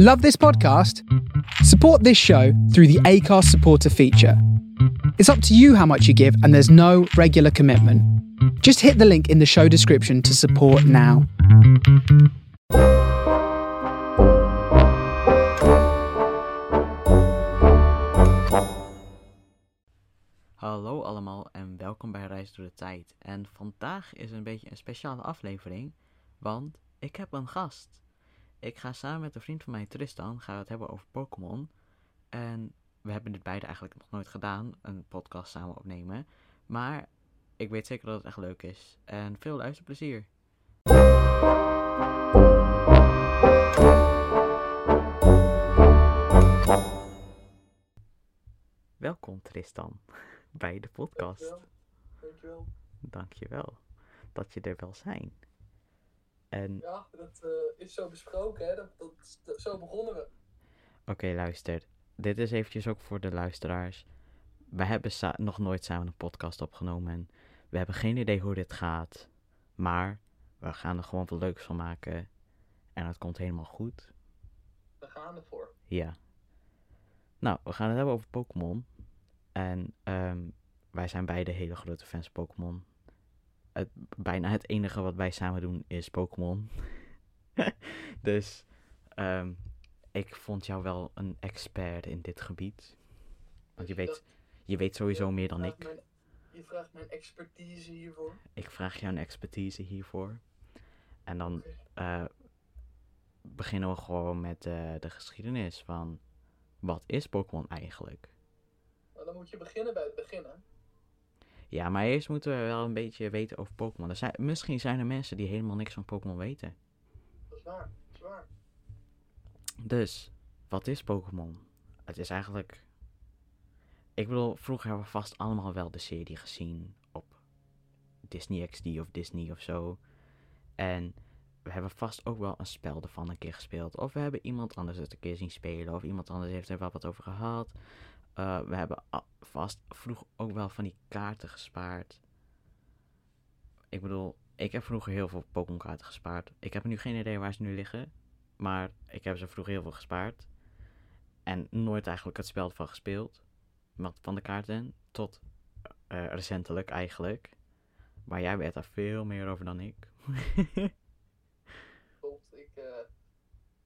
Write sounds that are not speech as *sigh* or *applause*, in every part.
Love this podcast? Support this show through the ACARS supporter feature. It's up to you how much you give, and there's no regular commitment. Just hit the link in the show description to support now. Hallo allemaal en welkom bij Reis door de Tijd. En vandaag is een beetje een speciale aflevering, want ik heb een gast. Ik ga samen met een vriend van mij, Tristan, gaan we het hebben over Pokémon. En we hebben dit beide eigenlijk nog nooit gedaan, een podcast samen opnemen. Maar ik weet zeker dat het echt leuk is. En veel luisterplezier. Welkom Tristan *laughs* bij de podcast. Dankjewel. Dankjewel. Dankjewel dat je er wel zijn. En Ja, dat eh, is zo besproken, hè? Dat, dat, dat- zo begonnen we. Oké, luister. Dit is eventjes ook voor de luisteraars. We hebben nog nooit samen een podcast opgenomen. En we hebben geen idee hoe dit gaat. Maar we gaan er gewoon wat leuks van maken. En het komt helemaal goed. We gaan ervoor. Ja. Nou, we gaan het hebben over Pokémon. En ehm, wij zijn beide hele grote fans van Pokémon. Het, bijna het enige wat wij samen doen is Pokémon. *laughs* dus ehm, ik vond jou wel een expert in dit gebied. Want je weet, je weet sowieso meer dan ik. mijn- je vraagt mijn expertise hiervoor. Ik vraag jou een expertise hiervoor. En dan eh, beginnen we gewoon met de geschiedenis van... Wat is Pokémon eigenlijk? Maar dan moet je beginnen bij het begin, hè? Ja, maar eerst moeten we wel een beetje weten over Pokémon. Zijn, misschien zijn er mensen die helemaal niks van Pokémon weten. Dat is waar. Dat is waar. Dus, wat is Pokémon? Het is eigenlijk... Ik bedoel, vroeger hebben we vast allemaal wel de serie gezien op Disney XD of Disney of zo. En we hebben vast ook wel een spel ervan een keer gespeeld. Of we hebben iemand anders het een keer zien spelen. Of iemand anders heeft er wel wat over gehad. Eh, we hebben vast vroeg ook wel van die kaarten gespaard. Ik bedoel, ik heb vroeger heel veel Pokémon kaarten gespaard. Ik heb nu geen idee waar ze nu liggen. Maar ik heb ze vroeger heel veel gespaard. En nooit eigenlijk het spel ervan gespeeld. Van de kaarten. Tot eh, recentelijk eigenlijk. Maar jij weet daar veel meer over dan ik. *laughs* Klopt. Ik, eh,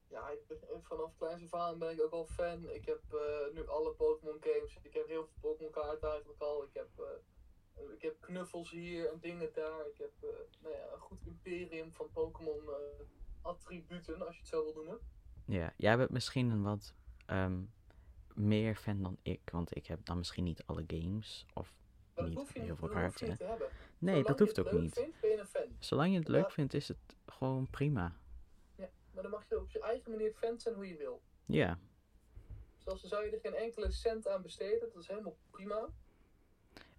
ja, ik ben- vanaf kleins af aan ben ik ook al fan. Ik heb eh, nu alle Pokémon games. Ik heb heel veel Pokémon kaarten eigenlijk al. Ik heb, eh, ik heb knuffels hier en dingen daar. Ik heb eh, nou ja, een goed imperium van Pokémon eh, attributen, als je het zo wil noemen. Ja, jij bent misschien een wat ehm, meer fan dan ik. Want ik heb dan misschien niet alle games. Of dat niet hoef je heel niet, veel kaarten. Nee, Zolang dat hoeft ook niet. Vindt, ben je een fan. Zolang je het leuk vindt, is het gewoon prima. Maar dan mag je op je eigen manier fan zijn hoe je wil. Ja, Zoals dan zou je er geen enkele cent aan besteden. Dat is helemaal prima.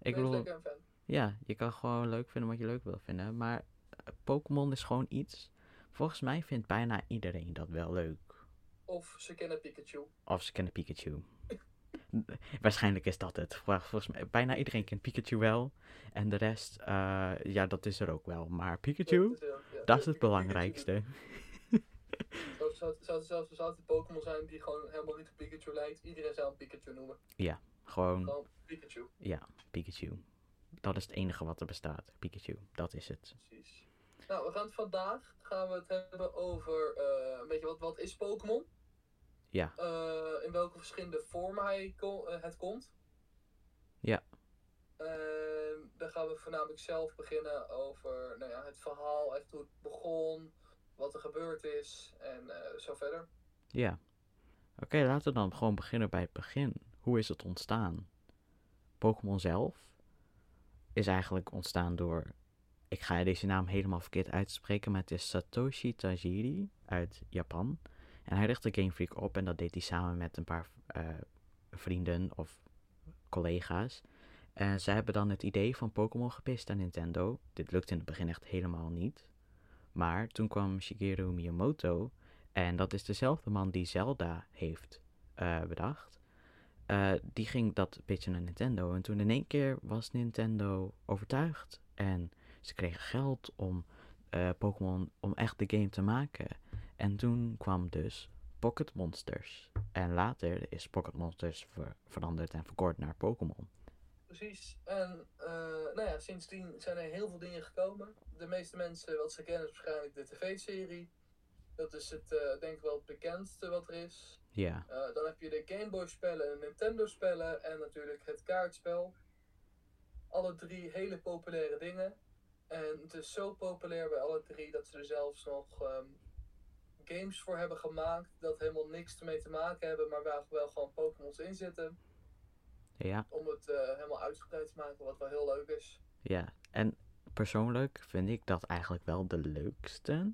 ik bedoel, lekker een fan. ja, je kan gewoon leuk vinden wat je leuk wil vinden. Maar eh, Pokémon is gewoon iets. Volgens mij vindt bijna iedereen dat wel leuk. Of ze kennen Pikachu. Of ze kennen Pikachu. *laughs* Waarschijnlijk is dat het. Vol- Volgens mij, bijna iedereen kent Pikachu wel. En de rest, eh, ja, dat is er ook wel. Maar Pikachu, Dat is, ja, dat is het belangrijkste. *laughs* Zou, zou, zou, zou, het een Pokémon zijn die gewoon helemaal niet op Pikachu lijkt. Iedereen zou hem Pikachu noemen. Gewoon, Gewoon Pikachu. ja, Pikachu. Dat is het enige wat er bestaat. Pikachu, dat is het. Precies. Nou, we gaan het vandaag gaan we het hebben over eh, een beetje wat, wat is Pokémon. Ja. Eh, in welke verschillende vormen hij eh, het komt. Ja. Ehm, dan gaan we voornamelijk zelf beginnen over nou ja, het verhaal, echt hoe het begon, wat er gebeurd is en eh, zo verder. Ja. Oké, laten we dan gewoon beginnen bij het begin. Hoe is het ontstaan? Pokémon zelf is eigenlijk ontstaan door. Ik ga deze naam helemaal verkeerd uitspreken, maar het is Satoshi Tajiri uit Japan. En hij richtte Game Freak op en dat deed hij samen met een paar eh, vrienden of collega's. En zij hebben dan het idee van Pokémon gepist aan Nintendo. Dit lukte in het begin echt helemaal niet. Maar toen kwam Shigeru Miyamoto en dat is dezelfde man die Zelda heeft eh, bedacht. Eh, die ging dat pitchen naar Nintendo. En toen in één keer was Nintendo overtuigd. En ze kregen geld om eh, Pokémon, om echt de game te maken. En toen kwam dus Pocket Monsters. En later is Pocket Monsters ver- veranderd en verkort naar Pokémon. Precies. En eh, nou ja, sindsdien zijn er heel veel dingen gekomen. De meeste mensen wat ze kennen is waarschijnlijk de tv-serie. Dat is het, eh, denk ik wel het bekendste wat er is. Ja, Eh, dan heb je de Game Boy spellen de Nintendo spellen en natuurlijk het kaartspel. Alle drie hele populaire dingen. En het is zo populair bij alle drie dat ze er zelfs nog ehm, games voor hebben gemaakt. Dat helemaal niks ermee te maken hebben, maar waar wel gewoon Pokémon's in zitten. Ja, Om het eh, helemaal uitgebreid te maken, wat wel heel leuk is. ja. En persoonlijk vind ik dat eigenlijk wel de leukste.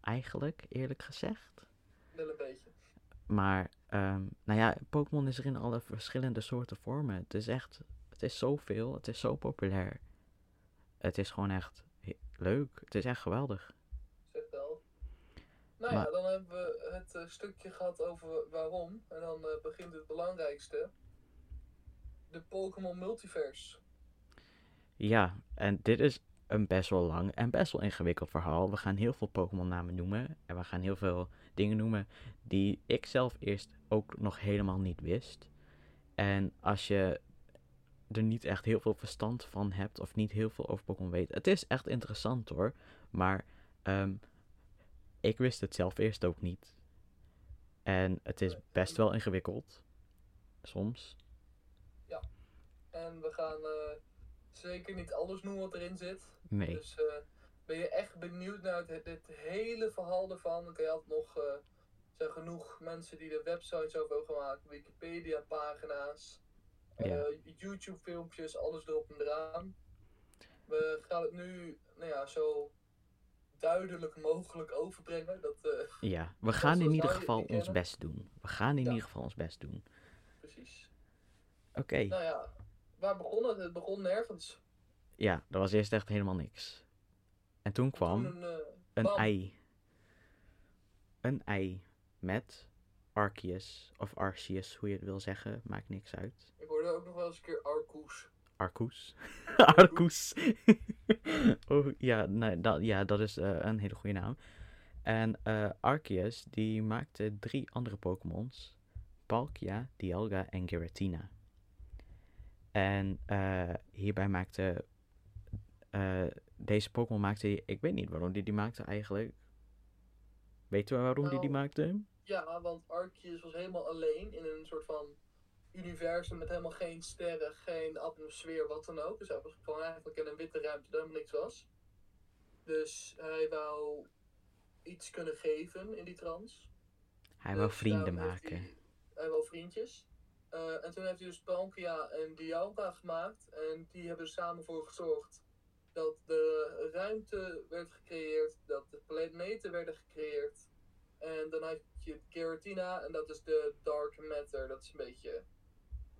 Eigenlijk, eerlijk gezegd. Wel een beetje. Maar, ehm, nou ja, Pokémon is er in alle verschillende soorten vormen. Het is echt, het is zoveel, het is zo populair. Het is gewoon echt leuk. Het is echt geweldig. Zeg wel. Nou Maar- ja, dan hebben we het eh, stukje gehad over waarom. En dan eh, begint het belangrijkste. De Pokémon Multiverse. Ja, en dit is een best wel lang en best wel ingewikkeld verhaal. We gaan heel veel Pokémon namen noemen. En we gaan heel veel dingen noemen die ik zelf eerst ook nog helemaal niet wist. En als je er niet echt heel veel verstand van hebt of niet heel veel over Pokémon weet. Het is echt interessant hoor. Maar ehm, ik wist het zelf eerst ook niet. En het is best wel ingewikkeld. Soms. En we gaan eh, zeker niet alles noemen wat erin zit. Nee. Dus eh, ben je echt benieuwd naar het, dit hele verhaal ervan? Dan kan je altijd nog. eh, er zijn genoeg mensen die er websites over hebben gemaakt, Wikipedia-pagina's, eh, Ja. YouTube-filmpjes, alles erop en eraan. We gaan het nu nou ja, zo duidelijk mogelijk overbrengen. Dat, eh, Ja, we *laughs* gaan in ieder geval ons best doen. We gaan in Ja. ieder geval ons best doen. precies. Oké, Nou ja, waar begon het? Het begon nergens. ja, er was eerst echt helemaal niks. En toen kwam Toen een, eh, een ei. Een ei met Arceus, of Arceus, hoe je het wil zeggen, maakt niks uit. Ik hoorde ook nog wel eens een keer Arcoes. Arcus. Arcus. *laughs* *laughs* oh, ja, nee, dat, ja, dat is eh, een hele goede naam. En eh Arceus, die maakte drie andere Pokémons. Palkia, Dialga en Giratina. En eh, hierbij maakte... eh, deze Pokémon maakte hij... Ik weet niet waarom die die maakte eigenlijk. Weten we waarom die die Nou, maakte? Ja, want Arceus was helemaal alleen in een soort van universum met helemaal geen sterren, geen atmosfeer, wat dan ook. Dus hij was gewoon eigenlijk in een witte ruimte waar helemaal niks was. Dus hij wou iets kunnen geven in die trance. Hij wou Dus vrienden daarom heeft maken. Hij, hij wou vriendjes. Eh, en toen heeft hij dus Palkia en Dialga gemaakt. En die hebben er samen voor gezorgd dat de ruimte werd gecreëerd, dat de planeten werden gecreëerd. En dan had je Giratina en dat is de Dark Matter. Dat is een beetje.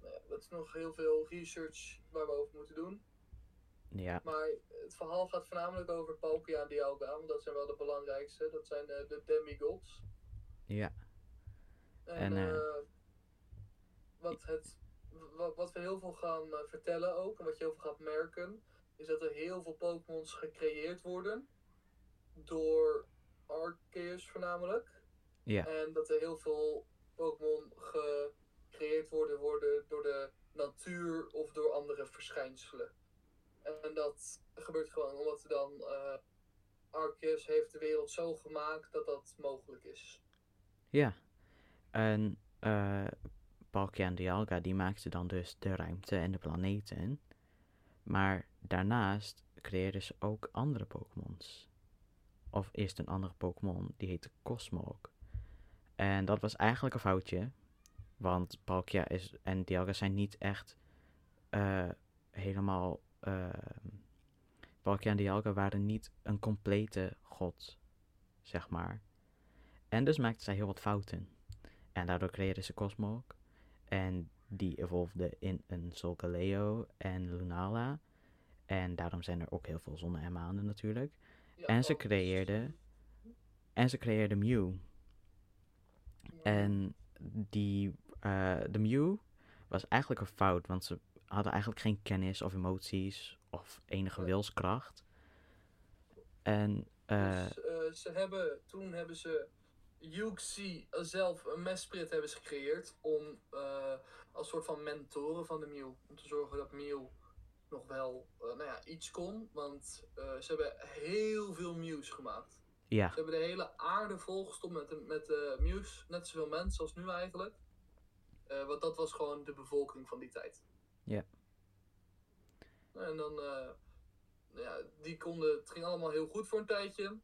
nou ja, dat is nog heel veel research waar we over moeten doen. Ja, Maar het verhaal gaat voornamelijk over Palkia en Dialga, want dat zijn wel de belangrijkste. Dat zijn eh, de demigods. ja, En, En, eh, wat, het, wat, wat we heel veel gaan eh, vertellen ook, en wat je heel veel gaat merken, is dat er heel veel Pokémons gecreëerd worden. Door Arceus voornamelijk. ja, En dat er heel veel Pokémon gecreëerd worden, worden door de natuur of door andere verschijnselen. En dat gebeurt gewoon omdat dan eh Arceus heeft de wereld zo gemaakt dat dat mogelijk is. ja. En eh Palkia en Dialga die maakten dan dus de ruimte en de planeten. Maar daarnaast creëerden ze ook andere Pokémons. Of eerst een andere Pokémon, die heette Cosmog. En dat was eigenlijk een foutje. Want Palkia is, en Dialga zijn niet echt eh, helemaal... eh, Palkia en Dialga waren niet een complete god, zeg maar. En dus maakten zij heel wat fouten. En daardoor creëerden ze Cosmog. En die evolvede in een Solgaleo en Lunala. En daarom zijn er ook heel veel zonnen en maanden natuurlijk. Ja, En ze creëerden- En ze creëerden Mew. En die, eh, de Mew was eigenlijk een fout, want ze hadden eigenlijk geen kennis of emoties of enige wilskracht. En, eh, Dus, eh, ze hebben, toen hebben ze Yuxi zelf een mesprit hebben ze gecreëerd om eh, als soort van mentoren van de Mew. Om te zorgen dat Mew nog wel eh, nou ja, iets kon. Want eh, ze hebben heel veel Mews gemaakt. Ja, Ze hebben de hele aarde volgestopt met, met Mews. Net zoveel mensen als nu eigenlijk. Want dat was gewoon de bevolking van die tijd. Ja. En dan, nou ja, die konden, het ging allemaal heel goed voor een tijdje.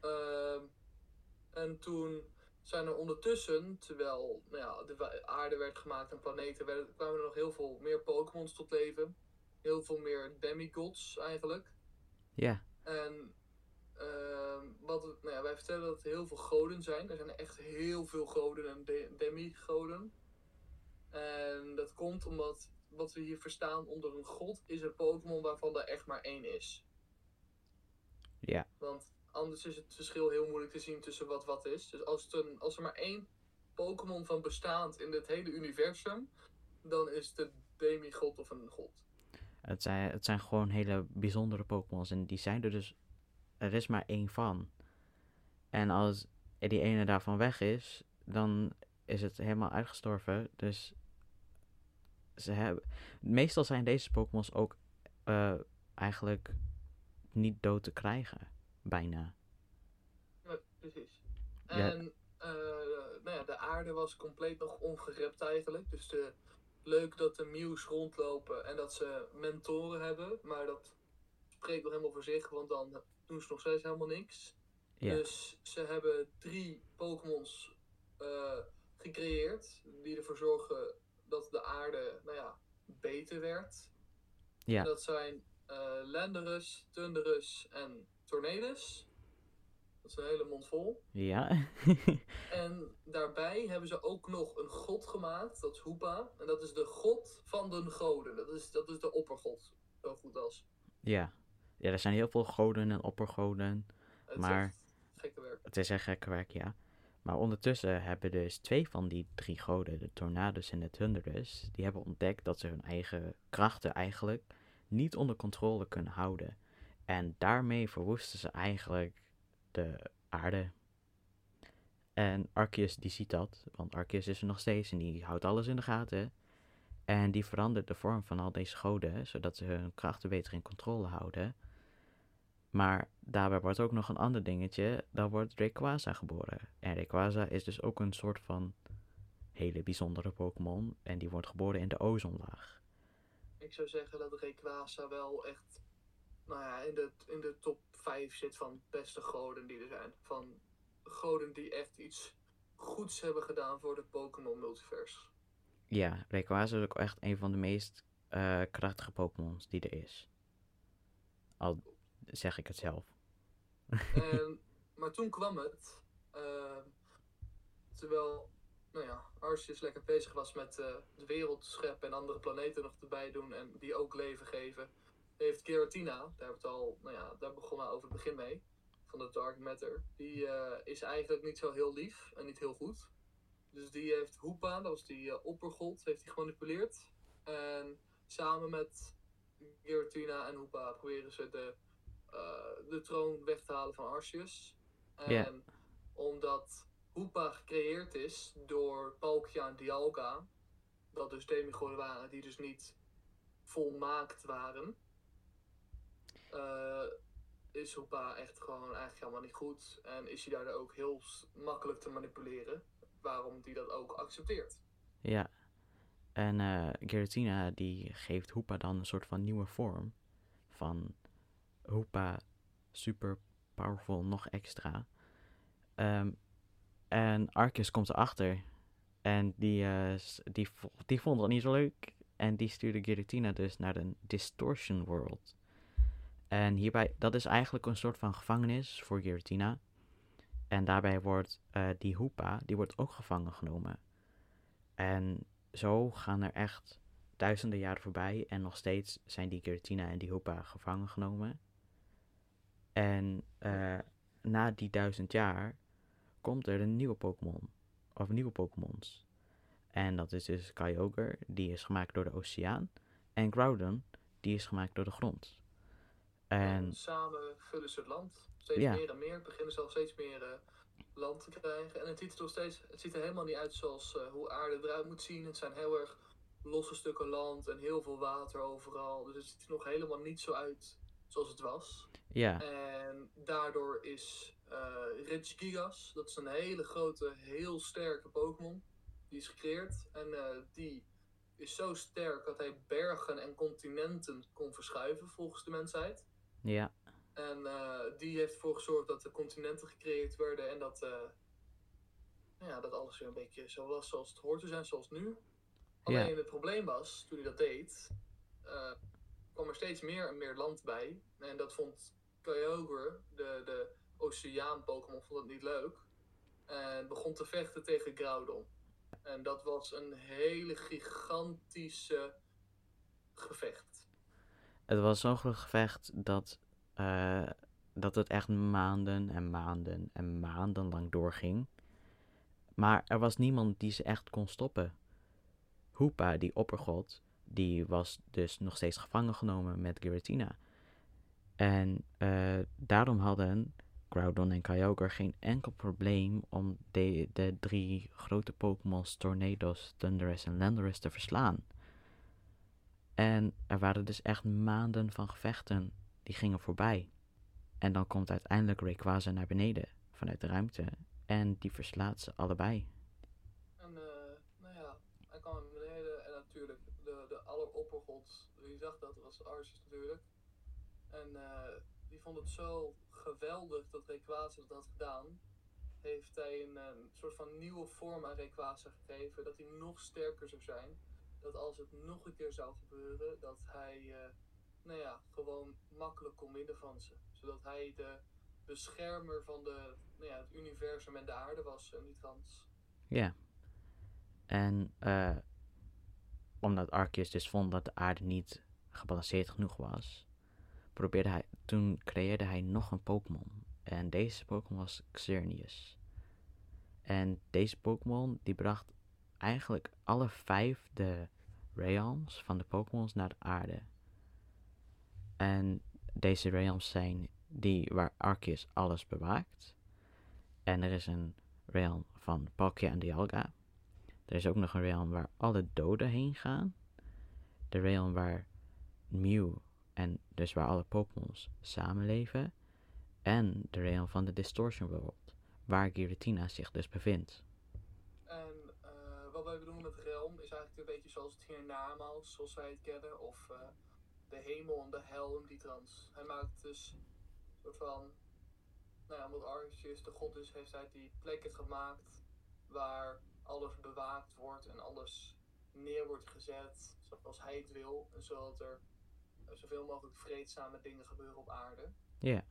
Ehm, en toen zijn er ondertussen, terwijl nou ja, de aarde werd gemaakt en planeten, werden, kwamen er nog heel veel meer Pokémons tot leven. Heel veel meer demigods eigenlijk. ja, En ehm, wat, nou ja, wij vertellen dat er heel veel goden zijn. Er zijn echt heel veel goden en de- demigoden. En dat komt omdat wat we hier verstaan onder een god is een Pokémon waarvan er echt maar één is. ja, Want anders is het verschil heel moeilijk te zien tussen wat wat is. Dus als, een, als er maar één Pokémon van bestaat in het hele universum, dan is het een demigod of een god. het zijn, het zijn gewoon hele bijzondere Pokémons en die zijn er dus, er is maar één van. En als die ene daarvan weg is, dan is het helemaal uitgestorven. Dus ze hebben, meestal zijn deze Pokémons ook eh, eigenlijk niet dood te krijgen, bijna. Ja, precies. Ja. En eh, nou ja, de aarde was compleet nog ongerept eigenlijk. Dus de, leuk dat de Mews rondlopen en dat ze mentoren hebben. Maar dat spreekt nog helemaal voor zich, want dan doen ze nog steeds helemaal niks. Ja, Dus ze hebben drie Pokémons eh, gecreëerd die ervoor zorgen dat de aarde nou ja, beter werd. Ja. Dat zijn eh Landorus, Thundurus en Tornadus. Dat is een hele mond vol. ja, *laughs* En daarbij hebben ze ook nog een god gemaakt, dat is Hoopa. En dat is de god van de goden. Dat is, dat is de oppergod, zo goed als. ja. Ja, er zijn heel veel goden en oppergoden. Het Maar- is gekke werk. Het is echt gekke werk, ja. Maar ondertussen hebben dus twee van die drie goden, de Tornadus en de Thunderus, die hebben ontdekt dat ze hun eigen krachten eigenlijk niet onder controle kunnen houden. En daarmee verwoesten ze eigenlijk de aarde. En Arceus die ziet dat, want Arceus is er nog steeds en die houdt alles in de gaten. En die verandert de vorm van al deze goden, zodat ze hun krachten beter in controle houden. Maar daarbij wordt ook nog een ander dingetje, dan wordt Rayquaza geboren. En Rayquaza is dus ook een soort van hele bijzondere Pokémon. En die wordt geboren in de ozonlaag. Ik zou zeggen dat Rayquaza wel echt nou ja, in, de, in de top 5 zit van beste goden die er zijn. Van goden die echt iets goeds hebben gedaan voor de Pokémon multiverse. Ja, Rayquaza is ook echt een van de meest eh, krachtige Pokémons die er is. Al zeg ik het zelf. *laughs* En, maar toen kwam het, ehm, terwijl nou ja, Arceus lekker bezig was met eh, de wereld scheppen en andere planeten nog erbij doen en die ook leven geven, heeft Giratina, daar hebben we het al, nou ja, daar begonnen we over het begin mee, van de Dark Matter, die eh, is eigenlijk niet zo heel lief en niet heel goed. Dus die heeft Hoopa, dat was die eh, oppergod, heeft hij gemanipuleerd. En samen met Giratina en Hoopa proberen ze de eh, de troon weg te halen van Arceus. En omdat Hoopa gecreëerd is door Palkia en Dialga, dat dus demigoden waren die dus niet volmaakt waren, eh, is Hoopa echt gewoon eigenlijk helemaal niet goed. En is hij daardoor ook heel makkelijk te manipuleren, waarom die dat ook accepteert. Ja. En eh Giratina die geeft Hoopa dan een soort van nieuwe vorm. Van Hoopa super powerful nog extra. Ehm, en Arceus komt erachter. En die, eh, die, die vond dat niet zo leuk. En die stuurde Giratina dus naar de Distortion World. En hierbij, dat is eigenlijk een soort van gevangenis voor Giratina. En daarbij wordt eh, die Hoopa, die wordt ook gevangen genomen. En zo gaan er echt duizenden jaren voorbij en nog steeds zijn die Giratina en die Hoopa gevangen genomen. En eh, na die duizend jaar komt er een nieuwe Pokémon, of nieuwe Pokémons. En dat is dus Kyogre, die is gemaakt door de oceaan. En Groudon, die is gemaakt door de grond. En En samen vullen ze het land. Steeds Ja. meer en meer. Beginnen ze al steeds meer eh, land te krijgen. En het ziet er nog steeds, het ziet er helemaal niet uit zoals eh, hoe aarde eruit moet zien. Het zijn heel erg losse stukken land en heel veel water overal. Dus het ziet er nog helemaal niet zo uit zoals het was. Ja, En daardoor is eh Regigigas, dat is een hele grote, heel sterke Pokémon. Die is gecreëerd en die is zo sterk dat hij bergen en continenten kon verschuiven volgens de mensheid. Ja, En eh, die heeft ervoor gezorgd dat de continenten gecreëerd werden en dat, eh, nou ja, dat alles weer een beetje zo was zoals het hoort te zijn, zoals nu. Alleen het probleem was, toen hij dat deed, eh, kwam er steeds meer en meer land bij. En dat vond Kyogre, de, de oceaan-Pokémon, vond dat niet leuk. En begon te vechten tegen Groudon. En dat was een hele gigantische gevecht. Het was zo'n gevecht dat, eh, dat het echt maanden en maanden en maanden lang doorging. Maar er was niemand die ze echt kon stoppen. Hoopa, die oppergod, die was dus nog steeds gevangen genomen met Giratina. En eh, daarom hadden Groudon en Kyogre geen enkel probleem om de, de drie grote Pokémons Tornadus, Thundurus en Landorus te verslaan. En er waren dus echt maanden van gevechten die gingen voorbij. En dan komt uiteindelijk Rayquaza naar beneden vanuit de ruimte en die verslaat ze allebei. En eh, nou ja, hij kwam naar beneden en natuurlijk de, de alleroppergod, wie zag dat, was Arceus natuurlijk. En eh, die vond het zo geweldig dat Rayquaza dat had gedaan. Heeft hij een, eh, soort van nieuwe vorm aan Rayquaza gegeven, dat hij nog sterker zou zijn. Dat als het nog een keer zou gebeuren, dat hij, eh, nou ja, gewoon makkelijk kon winnen van ze. Zodat hij de beschermer van de, nou ja, het universum en de aarde was en niet Gans. Ja. En eh, omdat Arceus dus vond dat de aarde niet gebalanceerd genoeg was, probeerde hij, toen creëerde hij nog een Pokémon. En deze Pokémon was Xerneas. En deze Pokémon die bracht eigenlijk alle vijf de realms van de Pokémons naar de aarde. En deze realms zijn die waar Arceus alles bewaakt. En er is een realm van Palkia en Dialga. Er is ook nog een realm waar alle doden heen gaan. De realm waar Mew en dus waar alle Pokémons samenleven. En de realm van de Distortion World, waar Giratina zich dus bevindt. Is eigenlijk een beetje zoals het hiernamaals, zoals wij het kennen, of eh, de hemel en de hel in die trans. Hij maakt dus een soort van, nou ja, omdat de god is, heeft hij die plekken gemaakt waar alles bewaakt wordt en alles neer wordt gezet zoals hij het wil. En zodat er zoveel mogelijk vreedzame dingen gebeuren op aarde. Ja,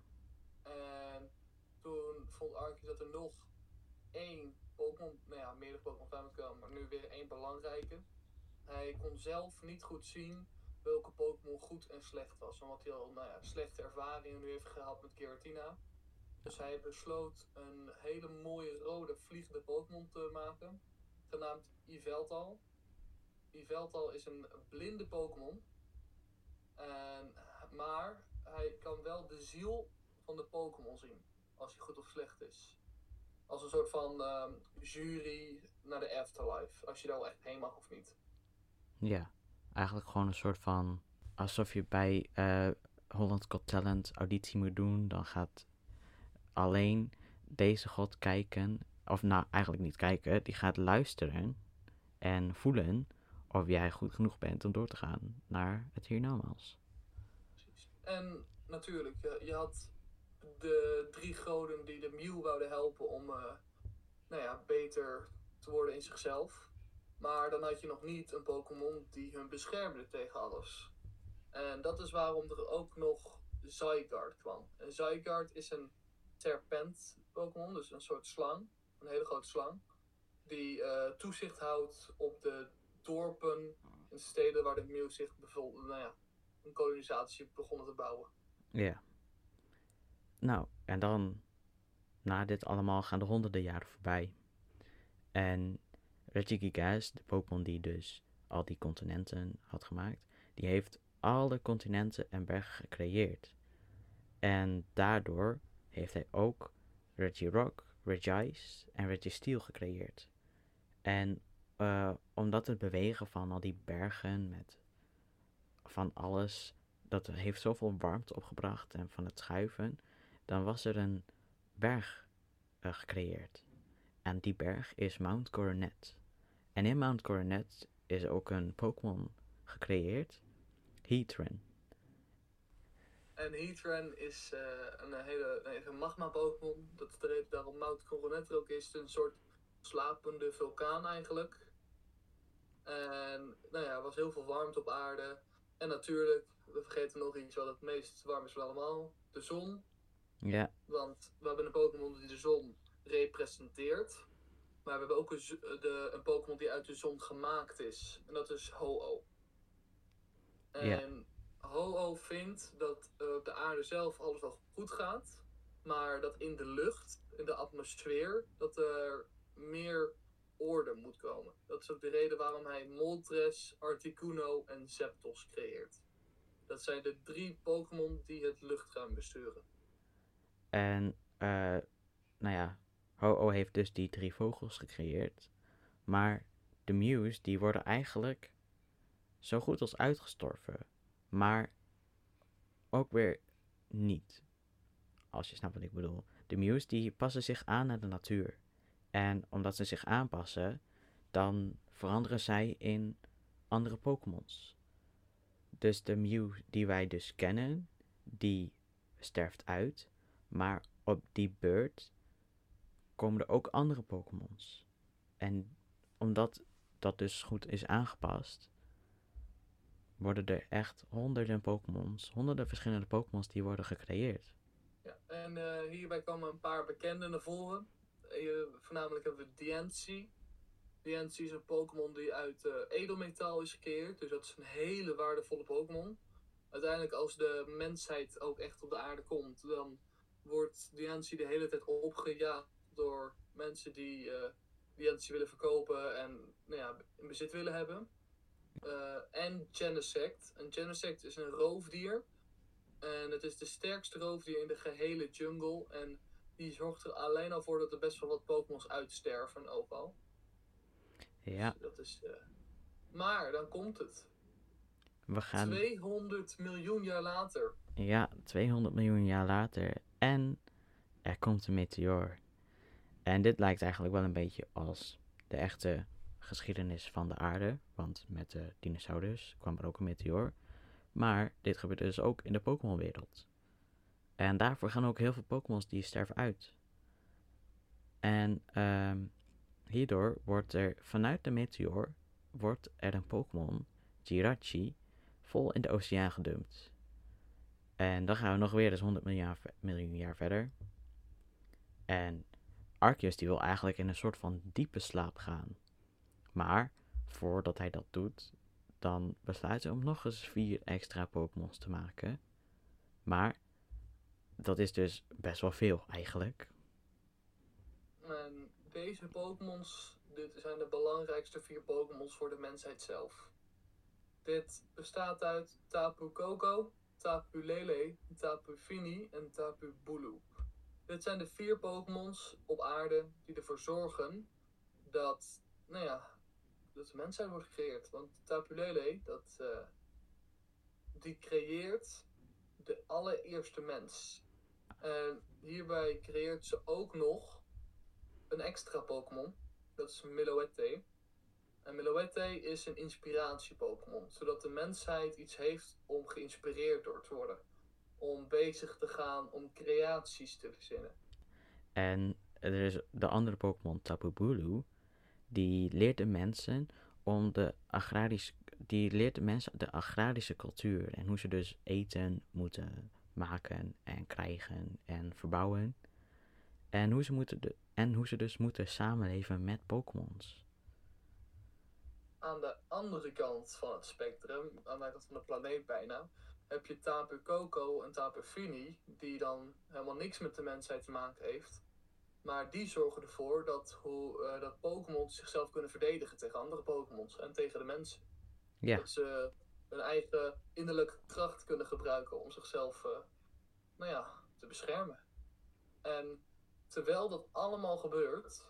En toen vond Arceus dat er nog één Pokémon, nou ja, meerdere Pokémon moeten komen, maar nu weer één belangrijke. Hij kon zelf niet goed zien welke Pokémon goed en slecht was, omdat hij al nou ja, slechte ervaringen nu heeft gehad met Giratina. Dus hij besloot een hele mooie rode vliegende Pokémon te maken, genaamd Yveltal. Yveltal is een blinde Pokémon, maar hij kan wel de ziel van de Pokémon zien, als hij goed of slecht is. Als een soort van ehm, jury naar de afterlife, als je daar wel echt heen mag of niet. ja. Eigenlijk gewoon een soort van. Alsof je bij eh Holland Got Talent auditie moet doen. Dan gaat alleen deze god kijken. Of nou, eigenlijk niet kijken. Die gaat luisteren en voelen of jij goed genoeg bent om door te gaan naar het hiernamaals. Precies. En natuurlijk, je, je had de drie goden die de Mew wouden helpen om eh, nou ja, beter te worden in zichzelf. Maar dan had je nog niet een Pokémon die hun beschermde tegen alles. En dat is waarom er ook nog Zygarde kwam. En Zygarde is een serpent Pokémon, dus een soort slang. Een hele grote slang. Die eh, toezicht houdt op de dorpen en steden waar de Mew zich. Nou ja, een kolonisatie begonnen te bouwen. Ja. Nou, en dan, na dit allemaal, gaan de honderden jaren voorbij. En Regigigas, de Pokémon die dus al die continenten had gemaakt, die heeft alle continenten en bergen gecreëerd. En daardoor heeft hij ook Regirock Regice en Registeel gecreëerd. En eh, omdat het bewegen van al die bergen met van alles, dat heeft zoveel warmte opgebracht en van het schuiven, dan was er een berg eh, gecreëerd. En die berg is Mount Coronet. En in Mount Coronet is ook een Pokémon gecreëerd, Heatran. En Heatran is eh, een hele een magma-Pokémon. Dat is de reden daarom Mount Coronet ook is. Een soort slapende vulkaan eigenlijk. En nou ja, er was heel veel warmte op aarde. En natuurlijk, we vergeten nog iets wat het meest warm is van allemaal. De zon. Ja, Want we hebben een Pokémon die de zon representeert. Maar we hebben ook een, de, een Pokémon die uit de zon gemaakt is. En dat is Ho-Oh. En Ho-Oh vindt dat eh, op de aarde zelf alles wel goed gaat. Maar dat in de lucht, in de atmosfeer, dat er meer orde moet komen. Dat is ook de reden waarom hij Moltres, Articuno en Zapdos creëert. Dat zijn de drie Pokémon die het luchtruim besturen. En, eh, nou ja, Ho-Oh heeft dus die drie vogels gecreëerd. Maar de Mews, die worden eigenlijk zo goed als uitgestorven. Maar ook weer niet. Als je snapt wat ik bedoel. De Mews, die passen zich aan aan de natuur. En omdat ze zich aanpassen, dan veranderen zij in andere Pokémons. Dus de Mew die wij dus kennen, die sterft uit. Maar op die beurt komen er ook andere Pokémons. En omdat dat dus goed is aangepast, worden er echt honderden Pokémons, honderden verschillende Pokémons die worden gecreëerd. Ja, en eh, hierbij komen een paar bekenden naar voren. Eh, voornamelijk hebben we Diancie. Diancie is een Pokémon die uit eh, edelmetaal is gecreëerd. Dus dat is een hele waardevolle Pokémon. Uiteindelijk, als de mensheid ook echt op de aarde komt, dan wordt Diancie de hele tijd opgejaagd door mensen die Diancie willen verkopen en nou ja, in bezit willen hebben. Eh, en Genesect. En Genesect is een roofdier. En het is de sterkste roofdier in de gehele jungle. En die zorgt er alleen al voor dat er best wel wat Pokémons uitsterven ook al. Ja, Dus dat is, eh, Maar dan komt het. we gaan 200 miljoen jaar later. Ja, 200 miljoen jaar later. En er komt een meteoor. En dit lijkt eigenlijk wel een beetje als de echte geschiedenis van de aarde. Want met de dinosaurus kwam er ook een meteoor. Maar dit gebeurt dus ook in de Pokémon-wereld. En daarvoor gaan ook heel veel Pokémons die sterven uit. En ehm, hierdoor wordt er vanuit de meteoor wordt er een Pokémon, Jirachi, vol in de oceaan gedumpt. En dan gaan we nog weer eens 100 miljoen jaar, ve- miljoen jaar verder. En Arceus die wil eigenlijk in een soort van diepe slaap gaan. Maar voordat hij dat doet, dan besluit hij om nog eens vier extra Pokémons te maken. Maar dat is dus best wel veel eigenlijk. En deze Pokémons, dit zijn de belangrijkste vier Pokémons voor de mensheid zelf. Dit bestaat uit Tapu Koko, Tapu Lele, Tapu Fini en Tapu Bulu. Dit zijn de vier Pokémons op aarde die ervoor zorgen dat, nou ja, dat de mensheid wordt gecreëerd. Want Tapu Lele, dat, eh, die creëert de allereerste mens. En hierbij creëert ze ook nog een extra Pokémon. Dat is Miloette. En Miloette is een inspiratie-Pokémon. Zodat de mensheid iets heeft om geïnspireerd door te worden. Om bezig te gaan, om creaties te verzinnen. En er is de andere Pokémon, Tapu Bulu, die leert de mensen om de agrarische, die leert de mensen de agrarische cultuur en hoe ze dus eten moeten maken en krijgen en verbouwen. En hoe ze, moeten de, en hoe ze dus moeten samenleven met Pokémons. Aan de andere kant van het spectrum, aan de kant van de planeet bijna, heb je Tapu Koko en Tapu Fini, die dan helemaal niks met de mensheid te maken heeft. Maar die zorgen ervoor dat, hoe, eh, dat Pokémon zichzelf kunnen verdedigen tegen andere Pokémons en tegen de mensen. Ja, Dat ze hun eigen innerlijke kracht kunnen gebruiken om zichzelf eh, nou ja, te beschermen. En terwijl dat allemaal gebeurt,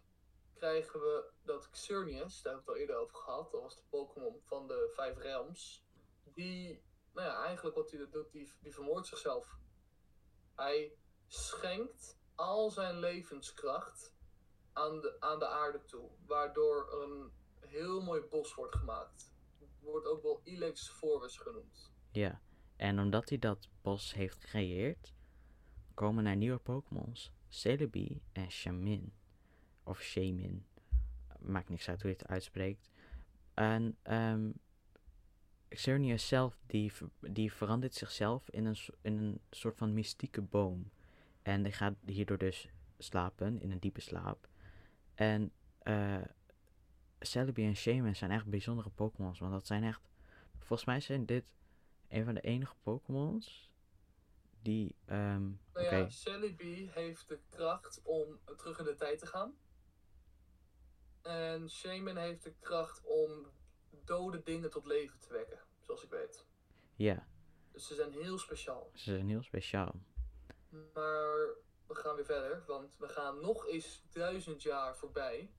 krijgen we dat Xerneas, daar heb ik het al eerder over gehad, dat was de Pokémon van de vijf realms, die, nou ja, eigenlijk wat hij doet, die, vermoordt zichzelf. Hij schenkt al zijn levenskracht aan de, aan de aarde toe, waardoor een heel mooi bos wordt gemaakt. Wordt ook wel Ilex Forest genoemd. Ja, en omdat hij dat bos heeft gecreëerd, komen er nieuwe Pokémons. Celebi en Shamin. Of Shamin. Maakt niks uit hoe je het uitspreekt. En um, Xerneas zelf, die, die verandert zichzelf in een, in een soort van mystieke boom. En die gaat hierdoor dus slapen, in een diepe slaap. En eh Celebi en Shaman zijn echt bijzondere Pokémons. Want dat zijn echt... Volgens mij zijn dit een van de enige Pokémons die... ehm Nou ja, Celebi heeft de kracht om terug in de tijd te gaan. En Shaman heeft de kracht om dode dingen tot leven te wekken, zoals ik weet. ja, Dus ze zijn heel speciaal. ze zijn heel speciaal. Maar we gaan weer verder, want we gaan nog eens duizend jaar voorbij.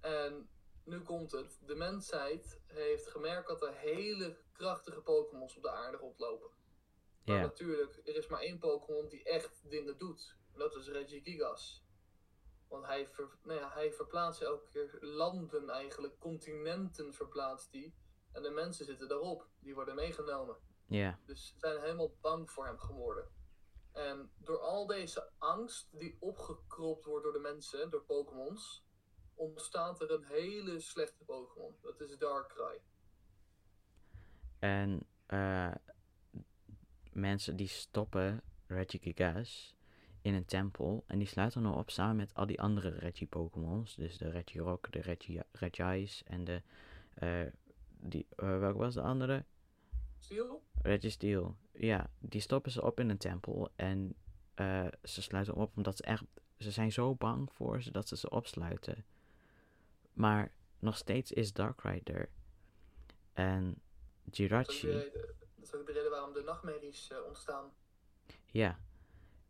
En nu komt het. De mensheid heeft gemerkt dat er hele krachtige Pokémons op de aarde rondlopen. Maar Ja, natuurlijk, er is maar één Pokémon die echt dingen doet. En dat is Regigigas. Want hij, ver, nou ja, hij verplaatst elke keer landen eigenlijk, continenten verplaatst hij. En de mensen zitten daarop, die worden meegenomen. ja, Dus ze zijn helemaal bang voor hem geworden. En door al deze angst die opgekropt wordt door de mensen, door Pokémons, ontstaat er een hele slechte Pokémon. Dat is Darkrai. en eh, mensen die stoppen Regigigas in een tempel en die sluiten dan op samen met al die andere Regi-Pokémons. Dus de Regirock, de Regi Regis en de... eh die, eh, welke was de andere? Steel? Registeel. Ja, die stoppen ze op in een tempel en eh, ze sluiten op omdat ze echt... Ze zijn zo bang voor ze dat ze ze opsluiten. Maar nog steeds is Darkrai er. En Jirachi... dat is ook de reden waarom de nachtmerries ontstaan. Ja.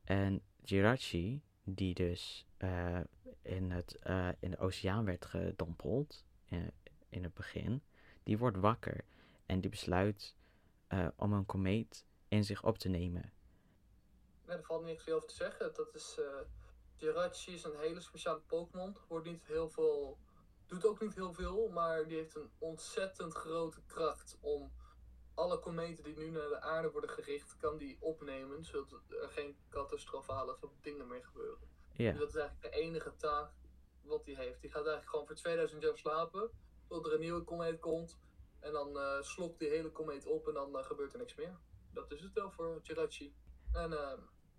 En Jirachi, die dus eh, in, het, eh, in de oceaan werd gedompeld in, in het begin, die wordt wakker en die besluit eh, om een komeet in zich op te nemen. Nee, daar valt niks veel over te zeggen. Dat is. eh Jirachi is een hele speciale Pokémon. Wordt niet heel veel. Doet ook niet heel veel, maar die heeft een ontzettend grote kracht om alle kometen die nu naar de aarde worden gericht, kan die opnemen, zodat er geen catastrofale dingen meer gebeuren. Ja, Dus dat is eigenlijk de enige taak wat hij heeft. Die gaat eigenlijk gewoon voor 2000 jaar slapen, tot er een nieuwe komeet komt, en dan eh, slokt die hele komeet op en dan eh, gebeurt er niks meer. Dat is het wel voor Jirachi. En eh,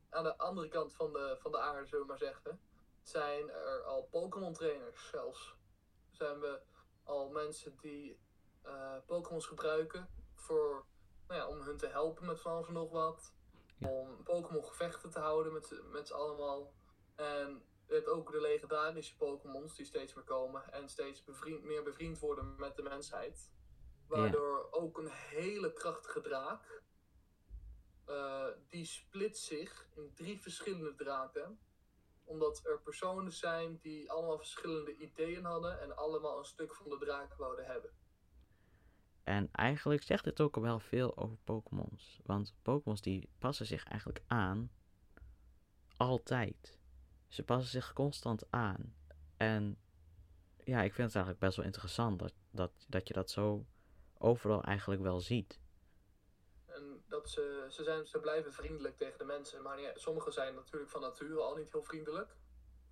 aan de andere kant van de, van de aarde, zullen we maar zeggen, zijn er al Pokémon trainers zelfs. Zijn we al mensen die eh Pokémons gebruiken voor, nou ja, om hun te helpen met van alles en nog wat. Ja. Om Pokémon gevechten te houden met, z'n- met z'n allemaal. En je hebt ook de legendarische Pokémons die steeds meer komen en steeds bevriend, meer bevriend worden met de mensheid. Waardoor ook een hele krachtige draak, eh, die split zich in drie verschillende draken. Omdat er personen zijn die allemaal verschillende ideeën hadden en allemaal een stuk van de draak wouden hebben. En eigenlijk zegt het ook wel veel over Pokémons. Want Pokémons die passen zich eigenlijk aan altijd. Ze passen zich constant aan. En ja, ik vind het eigenlijk best wel interessant dat, dat, dat je dat zo overal eigenlijk wel ziet. En dat ze, ze, zijn, ze blijven vriendelijk tegen de mensen. Maar ja, sommigen zijn natuurlijk van nature al niet heel vriendelijk.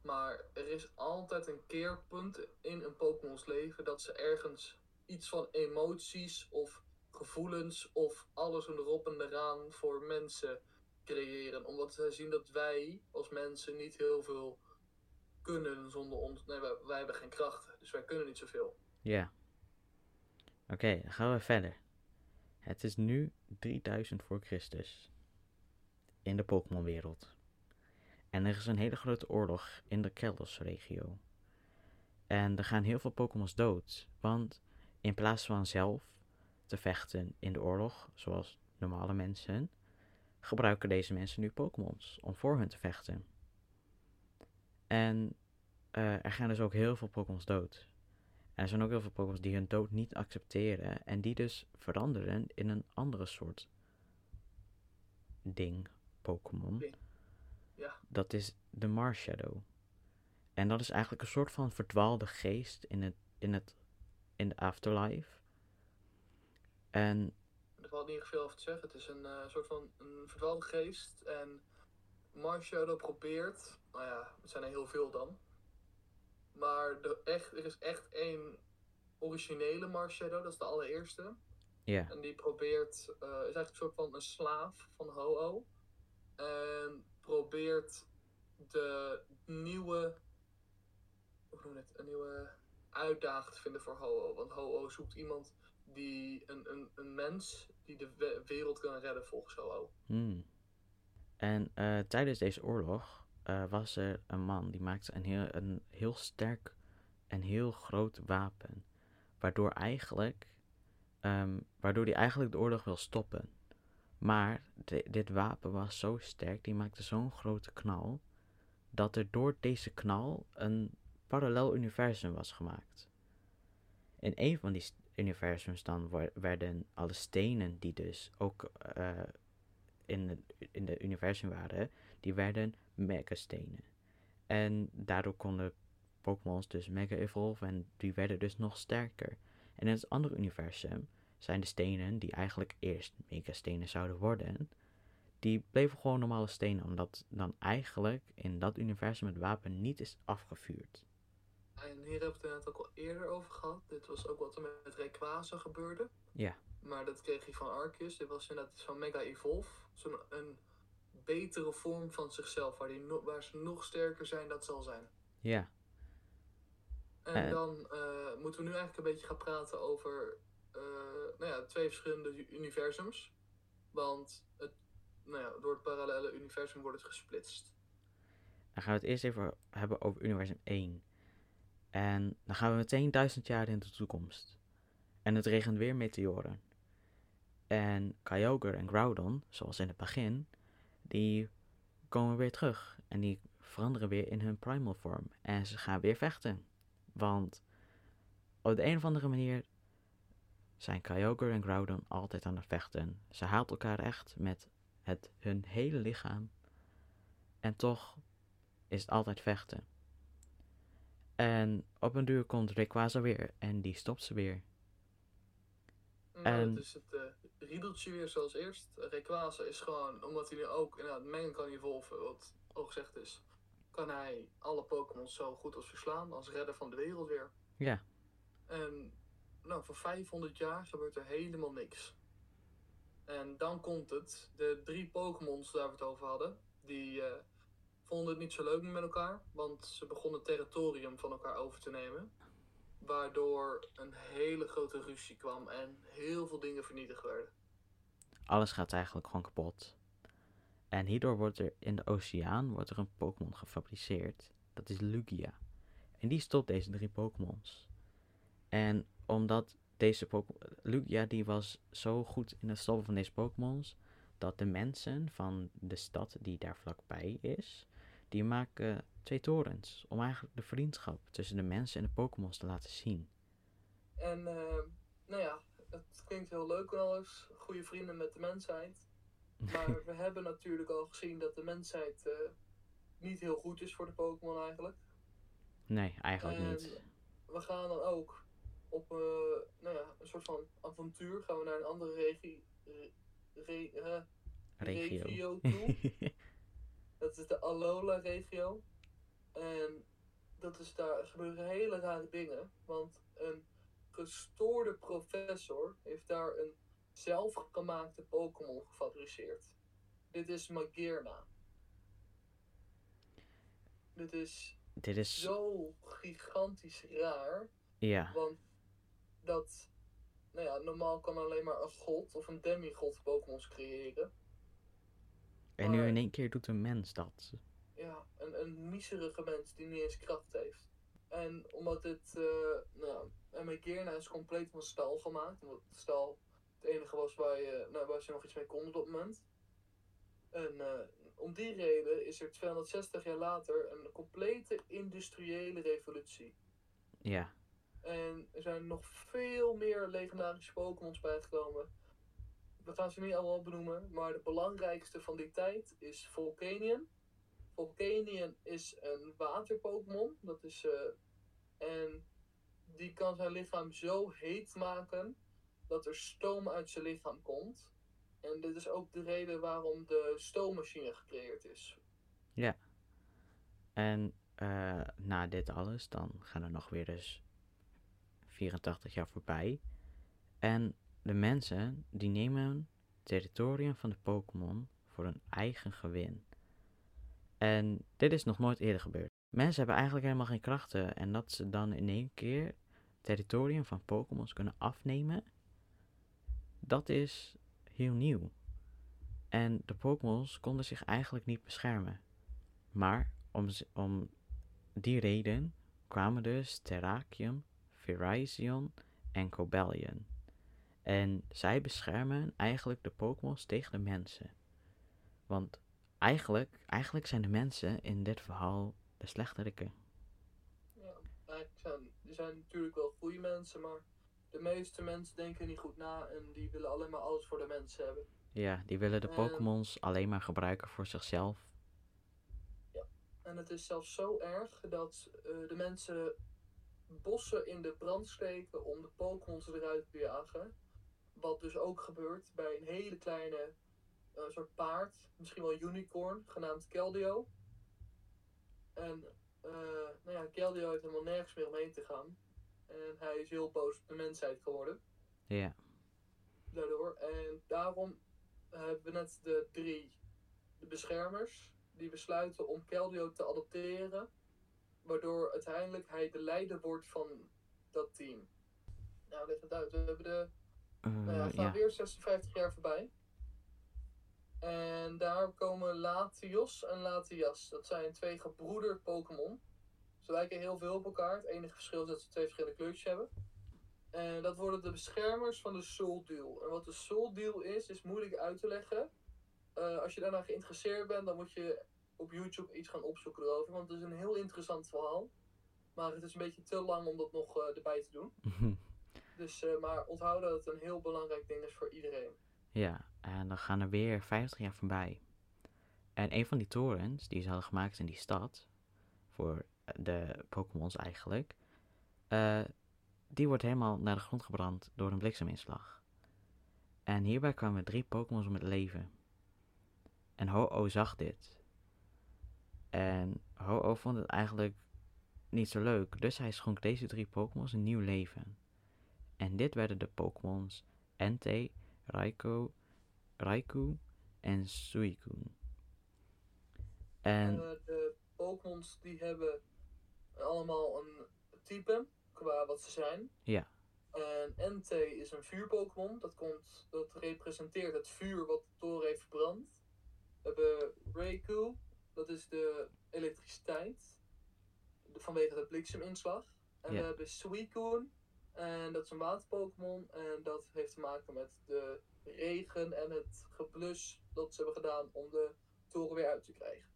Maar er is altijd een keerpunt in een Pokémon's leven dat ze ergens iets van emoties of gevoelens of alles erop en eraan voor mensen creëren. Omdat zij zien dat wij als mensen niet heel veel kunnen zonder ons. Nee, wij, hebben geen krachten, dus wij kunnen niet zoveel. Ja. Oké, dan gaan we verder. Het is nu 3000 voor Christus. In de Pokémon-wereld. En er is een hele grote oorlog in de Kelders-regio. En er gaan heel veel Pokémons dood. Want in plaats van zelf te vechten in de oorlog, zoals normale mensen, gebruiken deze mensen nu Pokémons om voor hun te vechten. En eh, er gaan dus ook heel veel Pokémons dood. En er zijn ook heel veel Pokémons die hun dood niet accepteren. En die dus veranderen in een andere soort ding, Pokémon. Ja. Dat is de Marshadow. En dat is eigenlijk een soort van verdwaalde geest in het, in het, in de afterlife. En Er valt niet veel over te zeggen. Het is een eh, soort van een verdwaalde geest. En Marshadow probeert, nou ja, het zijn er heel veel dan. Maar de, echt, er is echt één originele Marshadow, dat is de allereerste. ja, En die probeert, eh, is eigenlijk een soort van een slaaf van Ho-Oh. En probeert de nieuwe, hoe noem je het, een nieuwe uitdaging te vinden voor Ho-Oh. Want Ho-Oh zoekt iemand die, een, een, een mens die de we- wereld kan redden volgens Ho-Oh. Hmm. En eh, tijdens deze oorlog eh, was er een man die maakte een heel, een heel sterk en heel groot wapen. Waardoor eigenlijk, ehm, waardoor hij eigenlijk de oorlog wil stoppen. Maar di- dit wapen was zo sterk, die maakte zo'n grote knal, dat er door deze knal een parallel universum was gemaakt. In een van die universums dan werden alle stenen die dus ook eh, in het in de universum waren, die werden mega-stenen. En daardoor konden Pokémons dus mega evolven en die werden dus nog sterker. En in het andere universum zijn de stenen die eigenlijk eerst mega-stenen zouden worden, die bleven gewoon normale stenen, omdat dan eigenlijk in dat universum het wapen niet is afgevuurd. Hier hebben we het net ook al eerder over gehad. Dit was ook wat er met Rayquaza gebeurde. Ja. Maar dat kreeg hij van Arceus. Dit was inderdaad zo'n Mega Evolve. Zo'n een betere vorm van zichzelf. Waar, die no- waar ze nog sterker zijn dat zal zijn. Ja, En Eh. dan eh, moeten we nu eigenlijk een beetje gaan praten over eh, nou ja, twee verschillende universums. Want het, nou ja, door het parallele universum wordt het gesplitst. dan gaan we het eerst even hebben over universum 1. En dan gaan we meteen duizend jaar in de toekomst. En het regent weer meteoren. En Kyogre en Groudon, zoals in het begin, die komen weer terug. En die veranderen weer in hun primal vorm. En ze gaan weer vechten. Want op de een of andere manier zijn Kyogre en Groudon altijd aan het vechten. Ze haalt elkaar echt met het, hun hele lichaam. En toch is het altijd vechten. En op een duur komt Rayquaza weer en die stopt ze weer. En- dat is het eh, riedeltje weer zoals eerst. Rayquaza is gewoon, omdat hij nu ook inderdaad mengen kan evolven, wat al gezegd is, kan hij alle Pokémon zo goed als verslaan als redder van de wereld weer. Ja. En nou, voor 500 jaar gebeurt er helemaal niks. En dan komt het, de drie Pokémons waar we het over hadden, die eh, vonden het niet zo leuk met elkaar, want ze begonnen territorium van elkaar over te nemen. Waardoor een hele grote ruzie kwam en heel veel dingen vernietigd werden. Alles gaat eigenlijk gewoon kapot. En hierdoor wordt er in de oceaan wordt er een Pokémon gefabriceerd. Dat is Lugia. En die stopt deze drie Pokémons. En omdat deze Pokémon... Lugia die was zo goed in het stoppen van deze Pokémons... dat de mensen van de stad die daar vlakbij is... die maken twee torens om eigenlijk de vriendschap tussen de mensen en de Pokémons te laten zien. En eh, nou ja, het klinkt heel leuk en alles. Goede vrienden met de mensheid. *laughs* Maar we hebben natuurlijk al gezien dat de mensheid eh, niet heel goed is voor de Pokémon eigenlijk. nee, eigenlijk En niet. we gaan dan ook op eh, nou ja, een soort van avontuur. Gaan we naar een andere regie, re- re- Regio. regio toe. *laughs* Dat is de Alola-regio. En dat is daar gebeuren hele rare dingen. Want een gestoorde professor heeft daar een zelfgemaakte Pokémon gefabriceerd. Dit is Magearna. Dit is Dit is... zo gigantisch raar. Ja. Want dat, nou ja, normaal kan alleen maar een god of een demigod Pokémons creëren. En nu in één keer doet een mens dat. Ja, een, een miserige mens die niet eens kracht heeft. En omdat dit, eh nou, en Magearna is compleet van staal gemaakt. Omdat staal het enige was waar, je, nou, waar ze nog iets mee konden op dat moment. En eh, om die reden is er 260 jaar later een complete industriële revolutie. Ja. En er zijn nog veel meer legendarische Pokémons bijgekomen. We gaan ze niet allemaal benoemen, maar de belangrijkste van die tijd is Volcanion. Volcanion is een water-Pokémon. Dat is. eh, en die kan zijn lichaam zo heet maken dat er stoom uit zijn lichaam komt. En dit is ook de reden waarom de stoommachine gecreëerd is. En eh, na dit alles, dan gaan er nog weer dus 84 jaar voorbij. En de mensen, die nemen territorium van de Pokémon voor hun eigen gewin. En dit is nog nooit eerder gebeurd. Mensen hebben eigenlijk helemaal geen krachten. En dat ze dan in één keer territorium van Pokémons kunnen afnemen, dat is heel nieuw. En de Pokémons konden zich eigenlijk niet beschermen. Maar om, om die reden kwamen dus Terrakium, Virizion en Cobalion. En zij beschermen eigenlijk de Pokémons tegen de mensen. Want eigenlijk, eigenlijk zijn de mensen in dit verhaal de slechteriken. Ja, eigenlijk zijn, er zijn natuurlijk wel goede mensen, maar de meeste mensen denken niet goed na en die willen alleen maar alles voor de mensen hebben. Ja, die willen de Ehm. Pokémons alleen maar gebruiken voor zichzelf. En het is zelfs zo erg dat eh, de mensen bossen in de brand steken om de Pokémons eruit te jagen. Wat dus ook gebeurt bij een hele kleine eh, soort paard, misschien wel unicorn, genaamd Keldeo. En eh, nou ja, Keldeo heeft helemaal nergens meer omheen te gaan. En hij is heel boos op de mensheid geworden. Ja, daardoor. En daarom hebben we net de drie de beschermers die besluiten om Keldeo te adopteren. Waardoor uiteindelijk hij de leider wordt van dat team. Nou, leg het uit. We hebben de. Eh, Nou ja, we gaan ja. weer 56 jaar voorbij. En daar komen Latios en Latias. Dat zijn twee gebroeder Pokémon. Ze lijken heel veel op elkaar. Het enige verschil is dat ze twee verschillende kleurtjes hebben. En dat worden de beschermers van de Soul Deal. En wat de Soul Deal is, is moeilijk uit te leggen. Eh, als je daarna geïnteresseerd bent, dan moet je op YouTube iets gaan opzoeken erover. Want het is een heel interessant verhaal. Maar het is een beetje te lang om dat nog eh, erbij te doen. *laughs* Dus, eh, maar onthoud dat het een heel belangrijk ding is voor iedereen. Ja, en dan gaan er weer 50 jaar voorbij. En een van die torens die ze hadden gemaakt in die stad, voor de Pokémons eigenlijk, eh, die wordt helemaal naar de grond gebrand door een blikseminslag. En hierbij kwamen drie Pokémons om het leven. En Ho-Oh zag dit. En Ho-Oh vond het eigenlijk niet zo leuk, dus hij schonk deze drie Pokémons een nieuw leven. En dit werden de Pokémons Entei, Raikou, Raikou en Suicune. En Eh, de Pokémons die hebben allemaal een type qua wat ze zijn. Ja. En Entei is een vuur-Pokémon. Dat, komt, dat representeert het vuur wat de toren heeft verbrand. We hebben Raikou, dat is de elektriciteit. Vanwege de blikseminslag. En Ja. we hebben Suicune. En dat is een water-Pokémon. En dat heeft te maken met de regen en het geblus dat ze hebben gedaan om de toren weer uit te krijgen.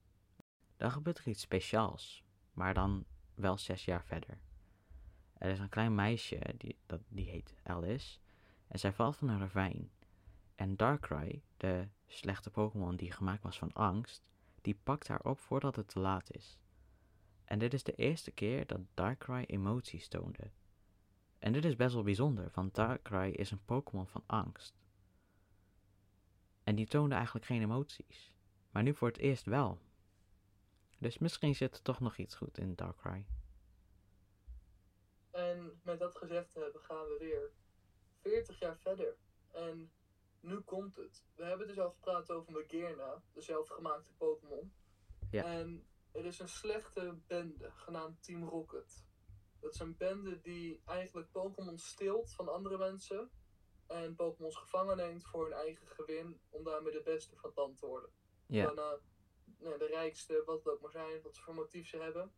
dan gebeurt er iets speciaals, maar dan wel zes jaar verder. Er is een klein meisje, die, dat, die heet Alice, en zij valt van een ravijn. En Darkrai, de slechte Pokémon die gemaakt was van angst, die pakt haar op voordat het te laat is. En dit is de eerste keer dat Darkrai emoties toonde. En dit is best wel bijzonder, want Darkrai is een Pokémon van angst. En die toonde eigenlijk geen emoties. Maar nu voor het eerst wel. Dus misschien zit er toch nog iets goed in Darkrai. En met dat gezegd te hebben, gaan we weer 40 jaar verder. En nu komt het. We hebben dus al gepraat over Magearna, de zelfgemaakte Pokémon. Ja. En er is een slechte bende, genaamd Team Rocket. Dat is een bende die eigenlijk Pokémon steelt van andere mensen. En Pokémons gevangen neemt voor hun eigen gewin, om daarmee de beste van het land te worden. Ja, Daarna nou, de rijkste, wat het ook maar zijn, wat voor motief ze hebben.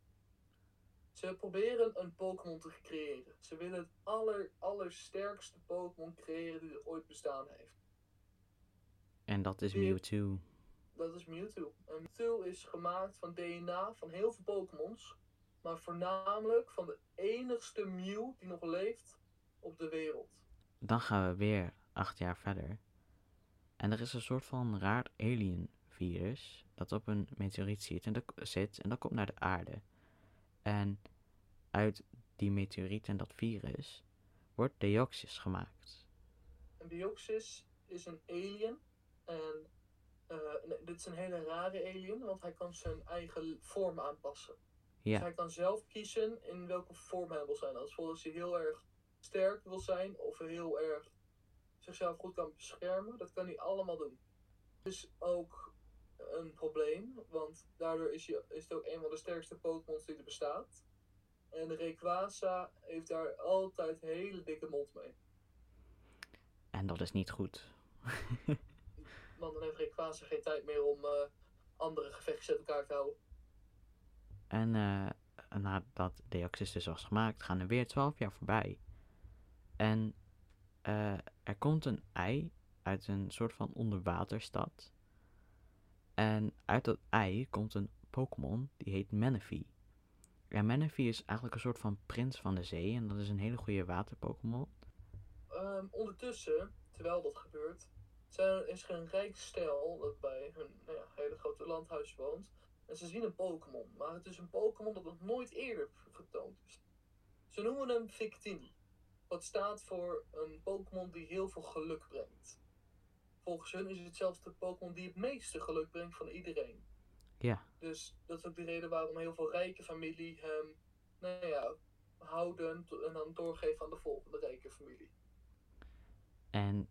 Ze proberen een Pokémon te creëren. Ze willen het aller, allersterkste Pokémon creëren die er ooit bestaan heeft. en dat is Mewtwo. dat is Mewtwo. En Mewtwo is gemaakt van DNA van heel veel Pokémons. Maar voornamelijk van de enigste Mew die nog leeft op de wereld. Dan gaan we weer acht jaar verder. En er is een soort van raar alien virus dat op een meteoriet zit en dat, zit en dat komt naar de aarde. En uit die meteoriet en dat virus wordt Deoxys gemaakt. En Deoxys is een alien. En eh, nee, dit is een hele rare alien, want hij kan zijn eigen vorm aanpassen. Ja, hij kan zelf kiezen in welke vorm hij wil zijn. Als als hij heel erg sterk wil zijn of heel erg zichzelf goed kan beschermen, dat kan hij allemaal doen. is ook een probleem, want daardoor is, hij, is het ook een van de sterkste Pokémons die er bestaat. En de Rayquaza heeft daar altijd hele dikke mond mee. en dat is niet goed. Want dan heeft Rayquaza geen tijd meer om eh, andere gevechtjes uit elkaar te houden. En eh, nadat Deoxys dus was gemaakt, gaan er weer 12 jaar voorbij. En eh, er komt een ei uit een soort van onderwaterstad. En uit dat ei komt een Pokémon die heet Manaphy. En Manaphy is eigenlijk een soort van prins van de zee. En dat is een hele goede waterpokémon. Ehm, ondertussen, terwijl dat gebeurt, zijn, is er een rijk stel dat bij hun nou ja, hele grote landhuis woont. En ze zien een Pokémon, maar het is een Pokémon dat nog nooit eerder getoond is. Ze noemen hem Victini, wat staat voor een Pokémon die heel veel geluk brengt. Volgens hun is het zelfs de Pokémon die het meeste geluk brengt van iedereen. Ja, Dus dat is ook de reden waarom heel veel rijke familie hem nou ja, houden en dan doorgeven aan de volgende rijke familie. En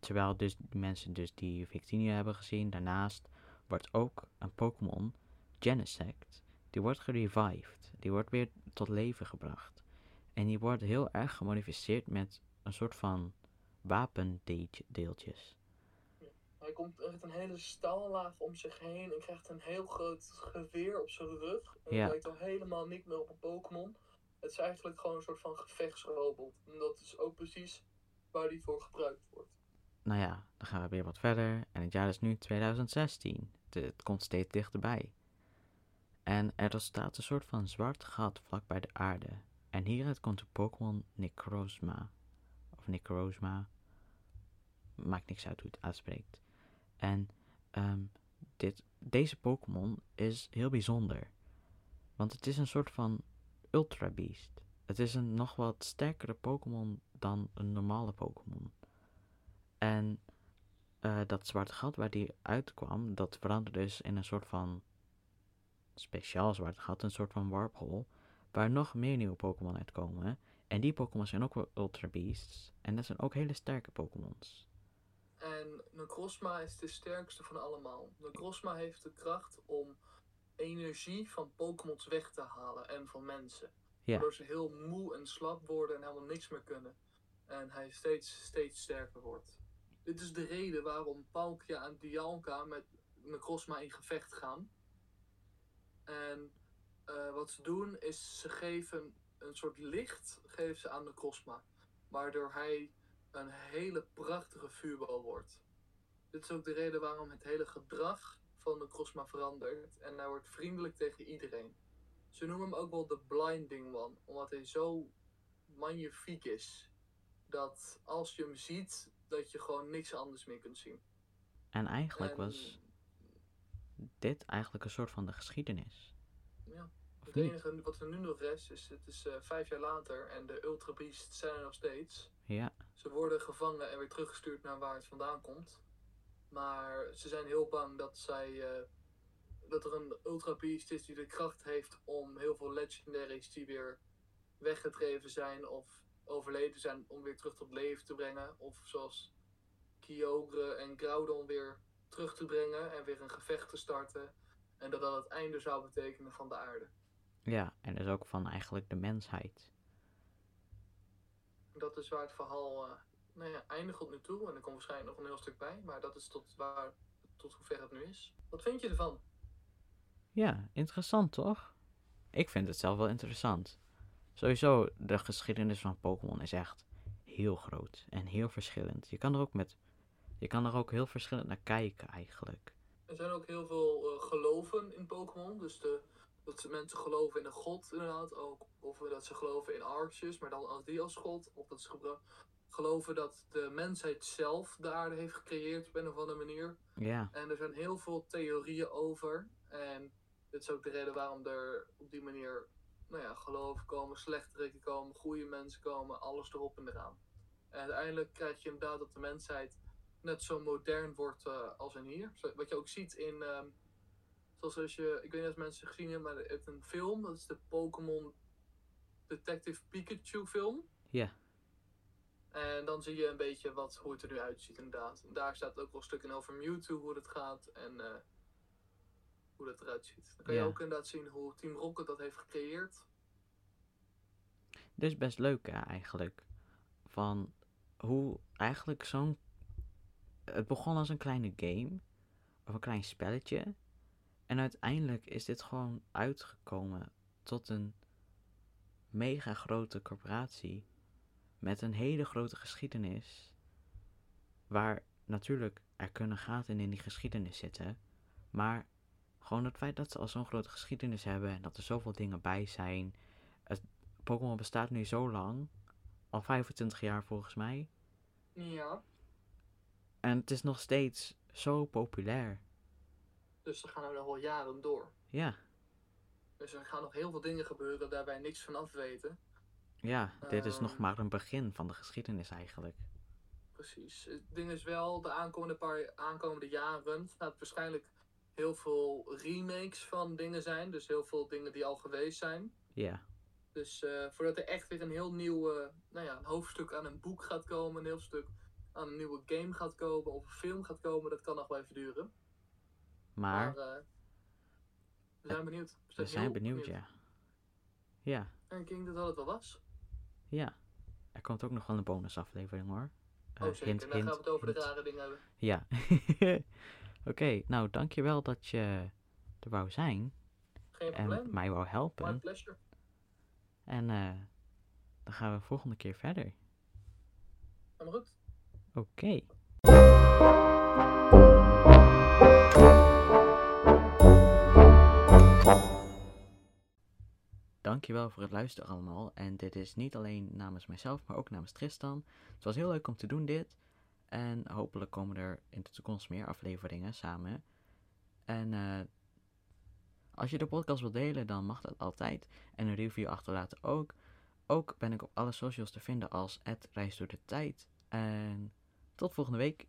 terwijl dus mensen dus die Victini hebben gezien, daarnaast wordt ook een Pokémon, Genesect, die wordt gerevived. Die wordt weer tot leven gebracht. En die wordt heel erg gemodificeerd met een soort van wapendeeltjes. Hij komt echt een hele stallaag om zich heen en krijgt een heel groot geweer op zijn rug. En Ja. het lijkt al helemaal niet meer op een Pokémon. Het is eigenlijk gewoon een soort van gevechtsrobot. En dat is ook precies waar die voor gebruikt wordt. Nou ja, dan gaan we weer wat verder. En het jaar is nu 2016. Het, komt steeds dichterbij. En er staat een soort van zwart gat vlak bij de aarde. En hieruit komt de Pokémon Necrozma. Of Necrozma. Maakt niks uit hoe het uitspreekt. En ehm, dit, deze Pokémon is heel bijzonder. Want het is een soort van Ultra Beast. Het is een nog wat sterkere Pokémon dan een normale Pokémon. En eh, dat zwarte gat waar die uitkwam, dat veranderde dus in een soort van speciaal zwart gat, een soort van warphole, waar nog meer nieuwe Pokémon uitkomen. En die Pokémon zijn ook wel Ultra Beasts. En dat zijn ook hele sterke Pokémons. En Necrozma is de sterkste van allemaal. Necrozma heeft de kracht om energie van Pokémons weg te halen en van mensen. Ja. Waardoor ze heel moe en slap worden en helemaal niks meer kunnen. En hij steeds, steeds sterker wordt. Dit is de reden waarom Palkia en Dialga met Necrozma in gevecht gaan. En eh, wat ze doen is ze geven een soort licht geven ze aan Necrozma. Waardoor hij een hele prachtige vuurbal wordt. Dit is ook de reden waarom het hele gedrag van de Crosma verandert. En hij wordt vriendelijk tegen iedereen. Ze noemen hem ook wel de Blinding One, omdat hij zo magnifiek is. Dat als je hem ziet, dat je gewoon niks anders meer kunt zien. En eigenlijk En, was dit eigenlijk een soort van de geschiedenis. Ja, Of het niet? enige wat er nu nog rest is, het is eh, vijf jaar later en de Ultra Beasts zijn er nog steeds. Ja, Ze worden gevangen en weer teruggestuurd naar waar het vandaan komt. Maar ze zijn heel bang dat zij. eh, dat er een Ultra Beast is die de kracht heeft om heel veel legendaries die weer weggedreven zijn of overleden zijn, om weer terug tot leven te brengen. Of zoals Kyogre en Groudon weer terug te brengen en weer een gevecht te starten. En dat dat het einde zou betekenen van de aarde. ja, en dus ook van eigenlijk de mensheid. Dat is waar het verhaal eh, nou ja, eindigt tot nu toe. En er komt waarschijnlijk nog een heel stuk bij. Maar dat is tot, waar, tot hoever het nu is. Wat vind je ervan? Ja, interessant toch? Ik vind het zelf wel interessant. Sowieso, de geschiedenis van Pokémon is echt heel groot en heel verschillend. Je kan er ook met. Je kan er ook heel verschillend naar kijken eigenlijk. Er zijn ook heel veel eh, geloven in Pokémon. Dus de, dat ze mensen geloven in een god, inderdaad. Ook, of dat ze geloven in Arceus, maar dan als die als god. Of dat ze geloven dat de mensheid zelf de aarde heeft gecreëerd op een of andere manier. Ja, En er zijn heel veel theorieën over. En dit is ook de reden waarom er op die manier nou ja, geloven komen, slechteriken komen, goede mensen komen, alles erop en eraan. En uiteindelijk krijg je inderdaad dat de mensheid net zo modern wordt eh, als in hier. Wat je ook ziet in, ehm, zoals als je, ik weet niet of mensen het gezien hebben, maar er is een film, dat is de Pokémon Detective Pikachu film. ja, En dan zie je een beetje wat, hoe het er nu uitziet inderdaad. En daar staat ook wel een stuk in over Mewtwo, hoe het gaat en eh, hoe dat eruit ziet. Dan kan Ja. je ook inderdaad zien hoe Team Rocket dat heeft gecreëerd. dit is best leuk hè, eigenlijk. Van hoe eigenlijk zo'n... Het begon als een kleine game. Of een klein spelletje. En uiteindelijk is dit gewoon uitgekomen tot een mega grote corporatie. Met een hele grote geschiedenis. Waar natuurlijk er kunnen gaten in die geschiedenis zitten. Maar gewoon het feit dat ze al zo'n grote geschiedenis hebben. En dat er zoveel dingen bij zijn. Het, Pokémon bestaat nu zo lang. Al 25 jaar volgens mij. Ja. En het is nog steeds zo populair. Dus er gaan er nog wel jaren door. Ja, Dus er gaan nog heel veel dingen gebeuren daar wij niks van af weten. ja, dit is nog Ehm. maar een begin van de geschiedenis eigenlijk. Precies. Het ding is wel, de aankomende paar aankomende jaren gaat waarschijnlijk heel veel remakes van dingen zijn. Dus heel veel dingen die al geweest zijn. Ja, Dus eh, voordat er echt weer een heel nieuw nou ja, een hoofdstuk aan een boek gaat komen, een heel stuk aan een nieuwe game gaat komen of een film gaat komen, dat kan nog wel even duren. maar eh, we zijn benieuwd. we zijn benieuwd, ja. Ja, En ik denk dat dat het wel was. ja. Er komt ook nog wel een bonusaflevering hoor. Eh, oh zeker, dan gaan we het over de rare dingen hebben. Ja. *laughs* Oké, nou dankjewel dat je er wou zijn. Geen En probleem. mij wou My helpen. pleasure. En eh, dan gaan we volgende keer verder. Helemaal goed. Oké. Dankjewel voor het luisteren allemaal. En dit is niet alleen namens mijzelf, maar ook namens Tristan. Het was heel leuk om te doen dit. En hopelijk komen er in de toekomst meer afleveringen samen. En eh, als je de podcast wilt delen, dan mag dat altijd. En een review achterlaten ook. Ook ben ik op alle socials te vinden als @reis door de tijd. En tot volgende week.